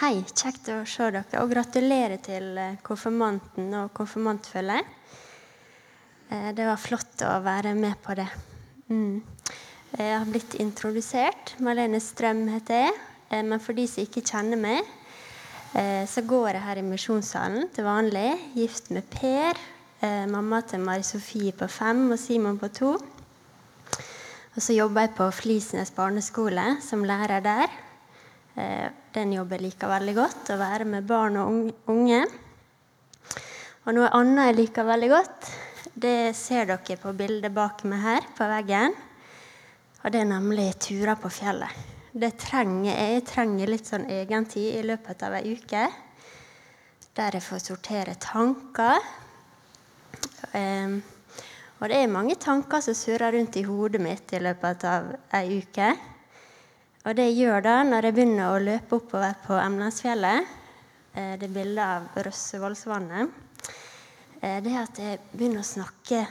Hei, kjekt å se dere. Og gratulerer til eh, konfirmanten og konfirmantfølget. Eh, det var flott å være med på det. Mm. Jeg har blitt introdusert. Malene Strøm heter jeg. Eh, men for de som ikke kjenner meg, så går jeg her i Misjonssalen til vanlig. Gift med Per. Mamma til Mari Sofie på fem og Simon på to. Og så jobber jeg på Flisnes barneskole som lærer der. Den jobben liker veldig godt. Å være med barn og unge. Og noe annet jeg liker veldig godt, det ser dere på bildet bak meg her på veggen. Og det er nemlig turer på fjellet. Det trenger jeg. Jeg trenger litt sånn egentid i løpet av ei uke. Der jeg får sortere tanker. Um, og det er mange tanker som surrer rundt i hodet mitt i løpet av ei uke. Og det jeg gjør da når jeg begynner å løpe oppover på Emnesfjellet, eh, det bildet av Røssevollsvannet, eh, det er at jeg begynner å snakke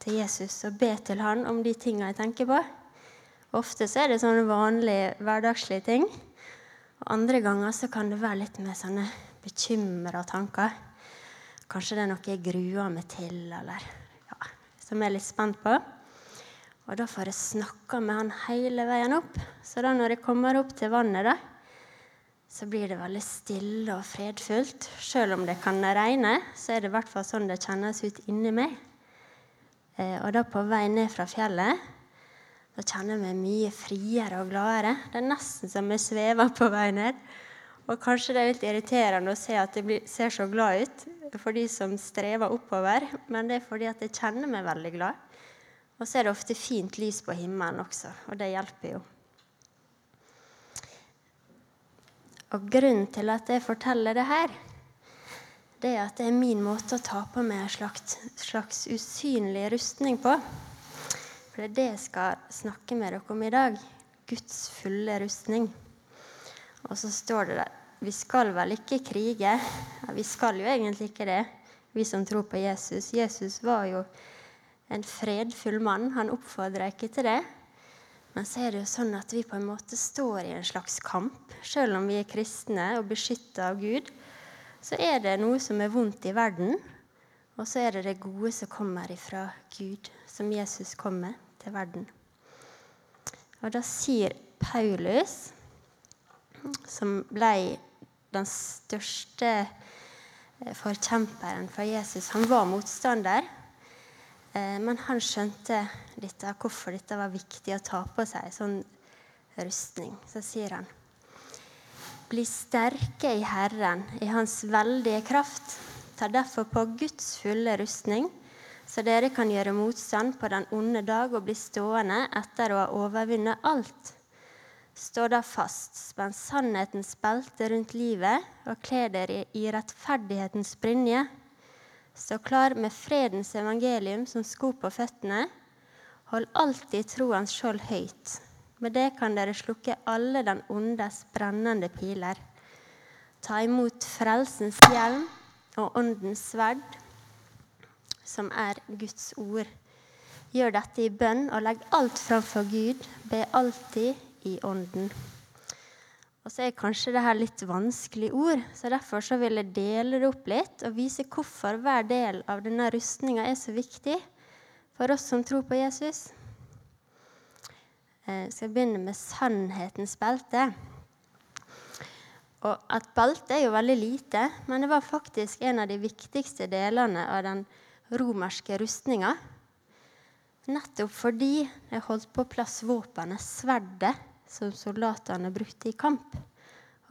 til Jesus og be til han om de tingene jeg tenker på. Ofte så er det sånne vanlige, hverdagslige ting. Og andre ganger så kan det være litt mer sånne bekymra tanker. Kanskje det er noe jeg gruer meg til, eller ja, som jeg er litt spent på. Og da får jeg snakka med han hele veien opp. Så da når jeg kommer opp til vannet, da, så blir det veldig stille og fredfullt. Selv om det kan regne, så er det i hvert fall sånn det kjennes ut inni meg. Eh, og da på vei ned fra fjellet da kjenner jeg meg mye friere og gladere. Det er nesten som jeg svever på vei ned. Og kanskje det er litt irriterende å se at jeg ser så glad ut for de som strever oppover, men det er fordi at jeg kjenner meg veldig glad. Og så er det ofte fint lys på himmelen også, og det hjelper jo. Og grunnen til at jeg forteller det her, det er at det er min måte å ta på meg en slags, slags usynlig rustning på. For det er det jeg skal snakke med dere om i dag. Guds fulle rustning. Og så står det der Vi skal vel ikke krige? Ja, vi skal jo egentlig ikke det, vi som tror på Jesus. Jesus var jo en fredfull mann. Han oppfordrer ikke til det. Men så er det jo sånn at vi på en måte står i en slags kamp. Selv om vi er kristne og beskytta av Gud, så er det noe som er vondt i verden. Og så er det det gode som kommer ifra Gud, som Jesus kommer til verden. Og da sier Paulus, som ble den største forkjemperen for Jesus Han var motstander, men han skjønte av hvorfor dette var viktig å ta på seg sånn rustning. Så sier han Bli sterke i Herren, i Hans veldige kraft. Ta derfor på Guds fulle rustning så dere kan gjøre motstand på den onde dag og bli stående etter å ha overvunnet alt. Stå da fast, spenn sannhetens belte rundt livet og kle dere i rettferdighetens brynje. Stå klar med fredens evangelium som sko på føttene. Hold alltid troens skjold høyt. Med det kan dere slukke alle den ondes brennende piler. Ta imot frelsens hjelm og åndens sverd som er Guds ord. Gjør dette i bønn og legg alt framfor Gud. Be alltid i Ånden. Og så er kanskje dette litt vanskelig ord, så derfor så vil jeg dele det opp litt og vise hvorfor hver del av denne rustninga er så viktig for oss som tror på Jesus. Jeg skal begynne med sannhetens belte. Og at belte er jo veldig lite, men det var faktisk en av de viktigste delene av den romerske rustninga. Nettopp fordi det holdt på plass våpenet, sverdet, som soldatene brukte i kamp.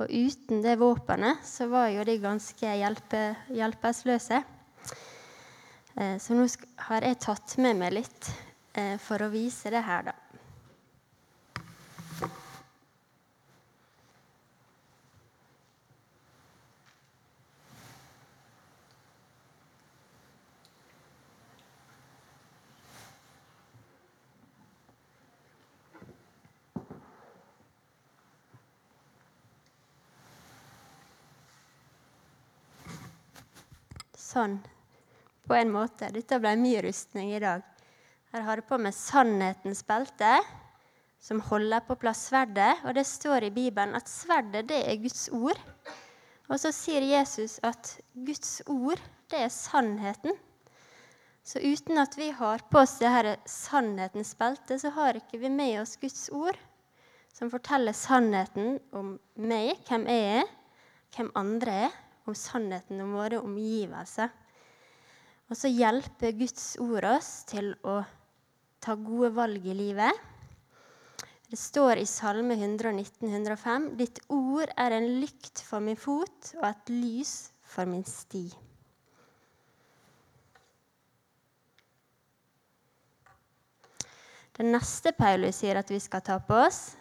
Og uten det våpenet så var jo de ganske hjelpe, hjelpeløse. Eh, så nå har jeg tatt med meg litt eh, for å vise det her, da. Sånn på en måte. Dette ble mye rustning i dag. Her har jeg på meg sannhetens belte, som holder på plass sverdet. Og det står i Bibelen at sverdet det er Guds ord. Og så sier Jesus at Guds ord, det er sannheten. Så uten at vi har på oss det her sannhetens belte, så har ikke vi med oss Guds ord, som forteller sannheten om meg, hvem jeg er, hvem andre er, om sannheten om våre omgivelser. Og så hjelper Guds ord oss til å ta gode valg i livet. Det står i Salme 119, 105.: Ditt ord er en lykt for min fot og et lys for min sti. Det neste Paulus sier at vi skal ta på oss,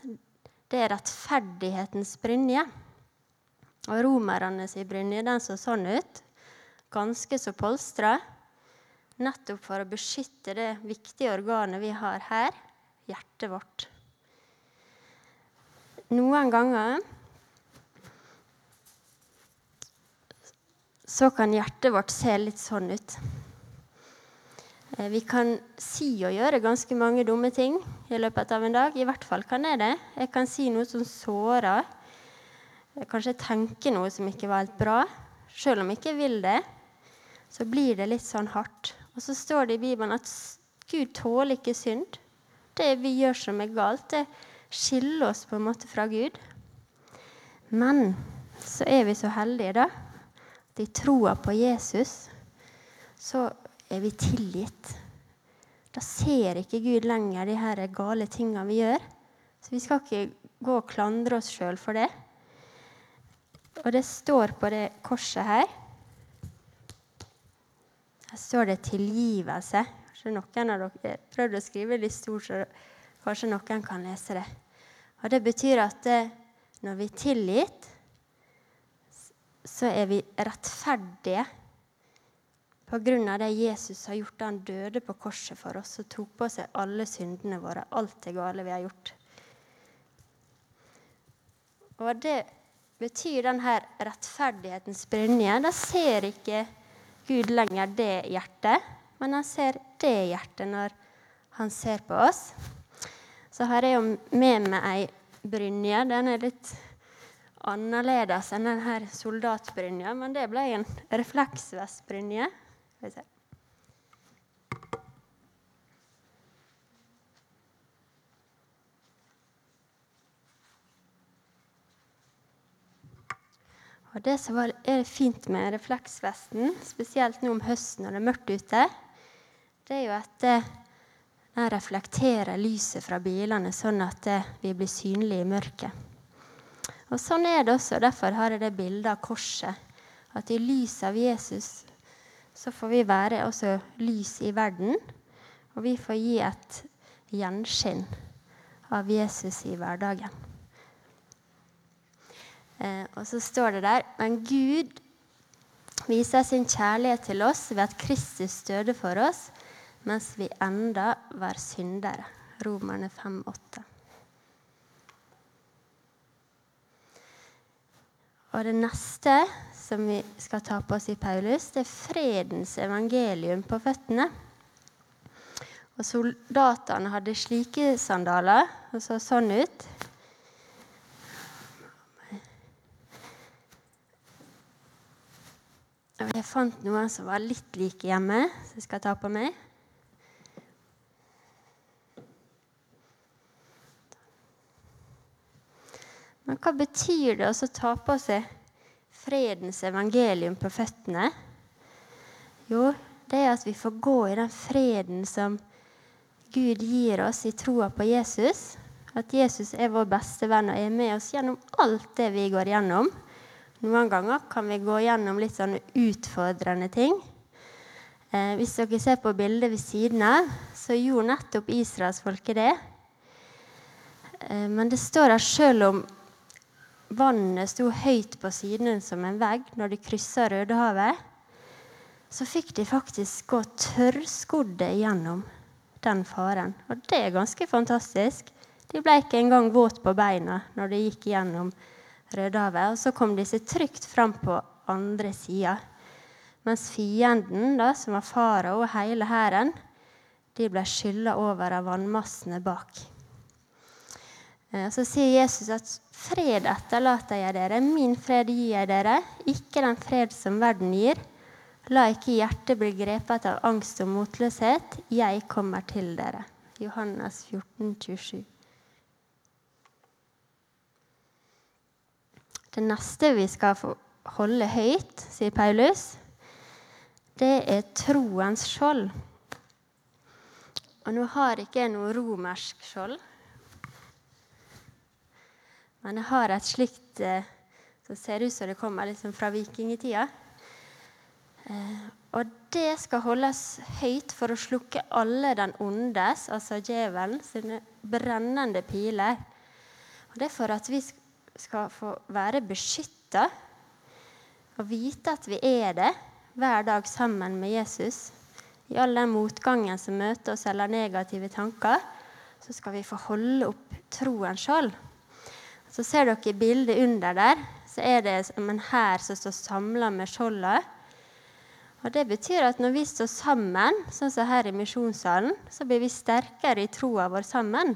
det er rettferdighetens brynje. Og romerne sin brynje den så sånn ut, ganske så polstra, nettopp for å beskytte det viktige organet vi har her, hjertet vårt. Noen ganger så kan hjertet vårt se litt sånn ut. Eh, vi kan si og gjøre ganske mange dumme ting i løpet av en dag. I hvert fall kan jeg det. Jeg kan si noe som sårer. Kanskje tenker noe som ikke var helt bra. Selv om jeg ikke vil det, så blir det litt sånn hardt. Og så står det i Bibelen at Gud tåler ikke synd. Det vi gjør som er galt, det skiller oss på en måte fra Gud. Men så er vi så heldige, da, at i troa på Jesus så er vi tilgitt. Da ser ikke Gud lenger de her gale tinga vi gjør. Så vi skal ikke gå og klandre oss sjøl for det. Og det står på det korset her Her står det 'tilgivelse'. Kanskje noen av dere prøvde å skrive litt stort, så kanskje noen kan lese det. Og Det betyr at det, når vi er tilgitt, så er vi rettferdige av det Jesus har gjort han døde på korset for oss og tok på seg alle syndene våre, alt det gale vi har gjort. Og det betyr denne rettferdighetens brynje. Da ser ikke Gud lenger det hjertet, men han ser det hjertet når han ser på oss. Så har jeg jo med meg ei brynje. Den er litt annerledes enn denne soldatbrynja, men det ble en refleksvestbrynje. Skal vi se. Og Det som er fint med refleksvesten, spesielt nå om høsten når det er mørkt ute, det er jo at eh, den reflekterer lyset fra bilene, sånn at eh, vi blir synlige i mørket. Og Sånn er det også. Derfor har jeg det bildet av korset. At i lys av Jesus så får vi være også lys i verden. Og vi får gi et gjenskinn av Jesus i hverdagen. Eh, og så står det der Men Gud viser sin kjærlighet til oss ved at Kristus døde for oss mens vi enda var syndere. Romerne 5,8. Og det neste som vi skal ta på oss i Paulus, det er fredens evangelium på føttene. Og Soldatene hadde slike sandaler og så sånn ut. Og jeg fant noen som var litt like hjemme, som jeg skal ta på meg. Men hva betyr det å ta på seg fredens evangelium på føttene? Jo, det er at vi får gå i den freden som Gud gir oss i troa på Jesus. At Jesus er vår beste venn og er med oss gjennom alt det vi går gjennom. Noen ganger kan vi gå gjennom litt sånne utfordrende ting. Eh, hvis dere ser på bildet ved siden av, så gjorde nettopp israelsfolket det. Eh, men det står at selv om vannet sto høyt på siden som en vegg når de kryssa Rødehavet, så fikk de faktisk gå tørrskodde gjennom den faren. Og det er ganske fantastisk. De ble ikke engang våt på beina når de gikk gjennom. Og så kom seg trygt fram på andre sida. Mens fienden, da, som var farao og hele hæren, de ble skylla over av vannmassene bak. Eh, så sier Jesus at 'fred etterlater jeg dere, min fred gir jeg dere', ikke den fred som verden gir. La ikke hjertet bli grepet av angst og motløshet. Jeg kommer til dere. Johannes 14, 27. Det neste vi skal holde høyt, sier Paulus, det er troens skjold. Og nå har jeg ikke jeg noe romersk skjold. Men jeg har et slikt eh, som ser ut som det kommer liksom fra vikingtida. Eh, og det skal holdes høyt for å slukke alle den ondes, altså djevelen, sine brennende piler. Og det er for at vi skal få være beskytta og vite at vi er det hver dag sammen med Jesus. I all den motgangen som møter oss, eller negative tanker, så skal vi få holde opp troen sjøl. Så ser dere bildet under der, så er det som en hær som står samla med skjoldet. Og Det betyr at når vi står sammen, sånn som her i misjonssalen, så blir vi sterkere i troa vår sammen.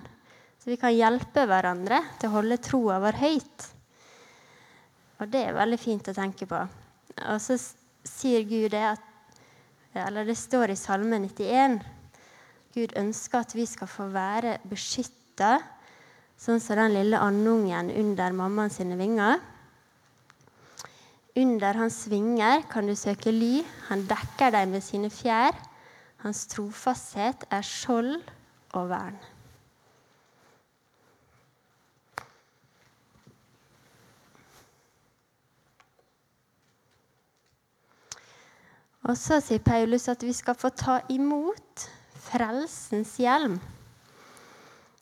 Så vi kan hjelpe hverandre til å holde troa vår høyt. Og det er veldig fint å tenke på. Og så sier Gud det at Eller det står i Salme 91 Gud ønsker at vi skal få være beskytta Sånn som den lille andungen under mammaen sine vinger. Under hans vinger kan du søke ly. Han dekker deg med sine fjær. Hans trofasthet er skjold og vern. Og så sier Paulus at vi skal få ta imot frelsens hjelm.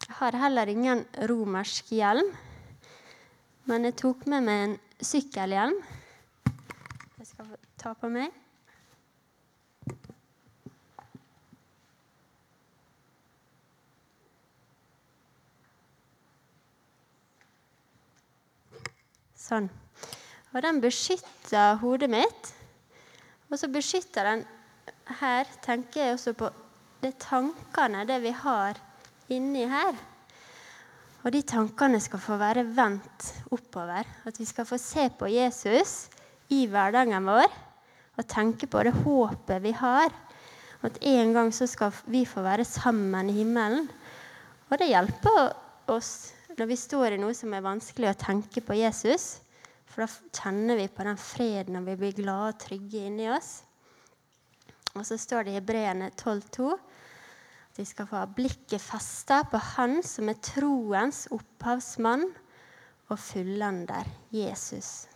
Jeg har heller ingen romersk hjelm, men jeg tok med meg en sykkelhjelm. Jeg skal ta på meg. Sånn. Og den beskytter hodet mitt. Og så beskytter den her, tenker jeg også på det tankene, det vi har inni her. Og de tankene skal få være vendt oppover. At vi skal få se på Jesus i hverdagen vår og tenke på det håpet vi har. At en gang så skal vi få være sammen i himmelen. Og det hjelper oss når vi står i noe som er vanskelig, å tenke på Jesus. For da kjenner vi på den freden og vi blir glade og trygge inni oss. Og så står det i Hebreerne 12,2 at vi skal få ha blikket festa på Han som er troens opphavsmann og fullender, Jesus.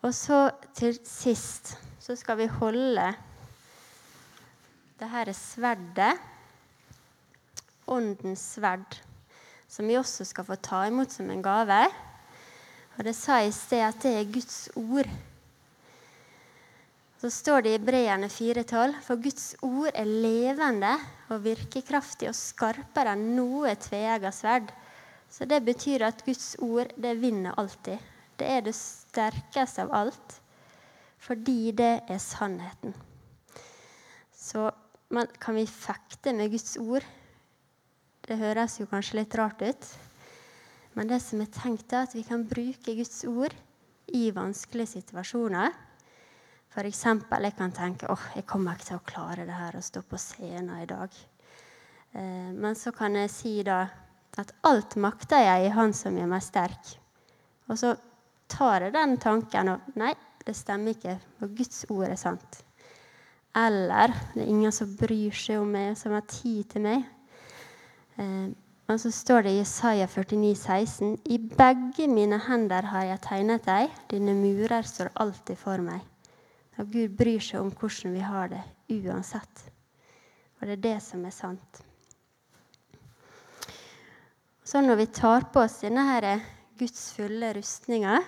Og så til sist så skal vi holde det her sverdet, åndens sverd, som vi også skal få ta imot som en gave. Og det sa i sted at det er Guds ord. Så står det i Breerne 4,12.: For Guds ord er levende og virkekraftig og skarpere enn noe tveegga sverd. Så det betyr at Guds ord, det vinner alltid. Det er det sterkeste av alt. Fordi det er sannheten. Så man, kan vi fekte med Guds ord. Det høres jo kanskje litt rart ut. Men det som er tenkt, er at vi kan bruke Guds ord i vanskelige situasjoner. F.eks. jeg kan tenke åh, jeg kommer ikke til å klare det her å stå på scenen i dag. Eh, men så kan jeg si da at alt makter jeg i Han som gjør meg sterk. Og så tar jeg den tanken og Nei, det stemmer ikke, for Guds ord er sant. Eller det er ingen som bryr seg om meg, som har tid til meg. Og så står det i Jesaja 49, 16, I begge mine hender har jeg tegnet deg, dine murer står alltid for meg. Og Gud bryr seg om hvordan vi har det uansett. Og det er det som er sant. Så når vi tar på oss denne her Guds fulle rustninga,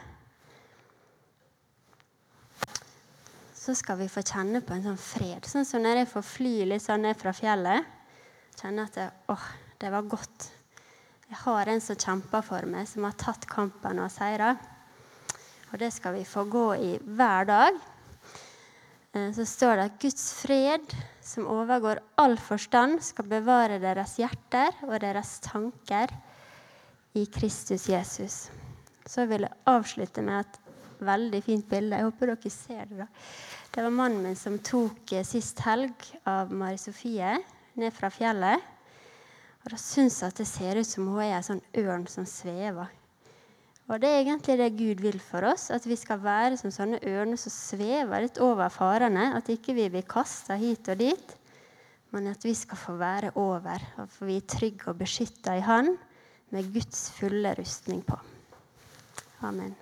så skal vi få kjenne på en sånn fred. Sånn som når jeg får fly litt sånn ned fra fjellet. Kjenne at det, åh, det var godt. Jeg har en som kjemper for meg, som har tatt kampen og seira. Og det skal vi få gå i hver dag. eh, så står det at Guds fred, som overgår all forstand, skal bevare deres hjerter og deres tanker i Kristus Jesus. Så vil jeg avslutte med et veldig fint bilde. Jeg håper dere ser det. da. Det var mannen min som tok eh, sist helg av Mari Sofie ned fra fjellet. Og da syns jeg at det ser ut som hun er ei sånn ørn som svever. Og det er egentlig det Gud vil for oss, at vi skal være som sånne ørner som svever litt over farene. At ikke vi blir kasta hit og dit, men at vi skal få være over. For vi er trygge og beskytta i Han med Guds fulle rustning på. Amen.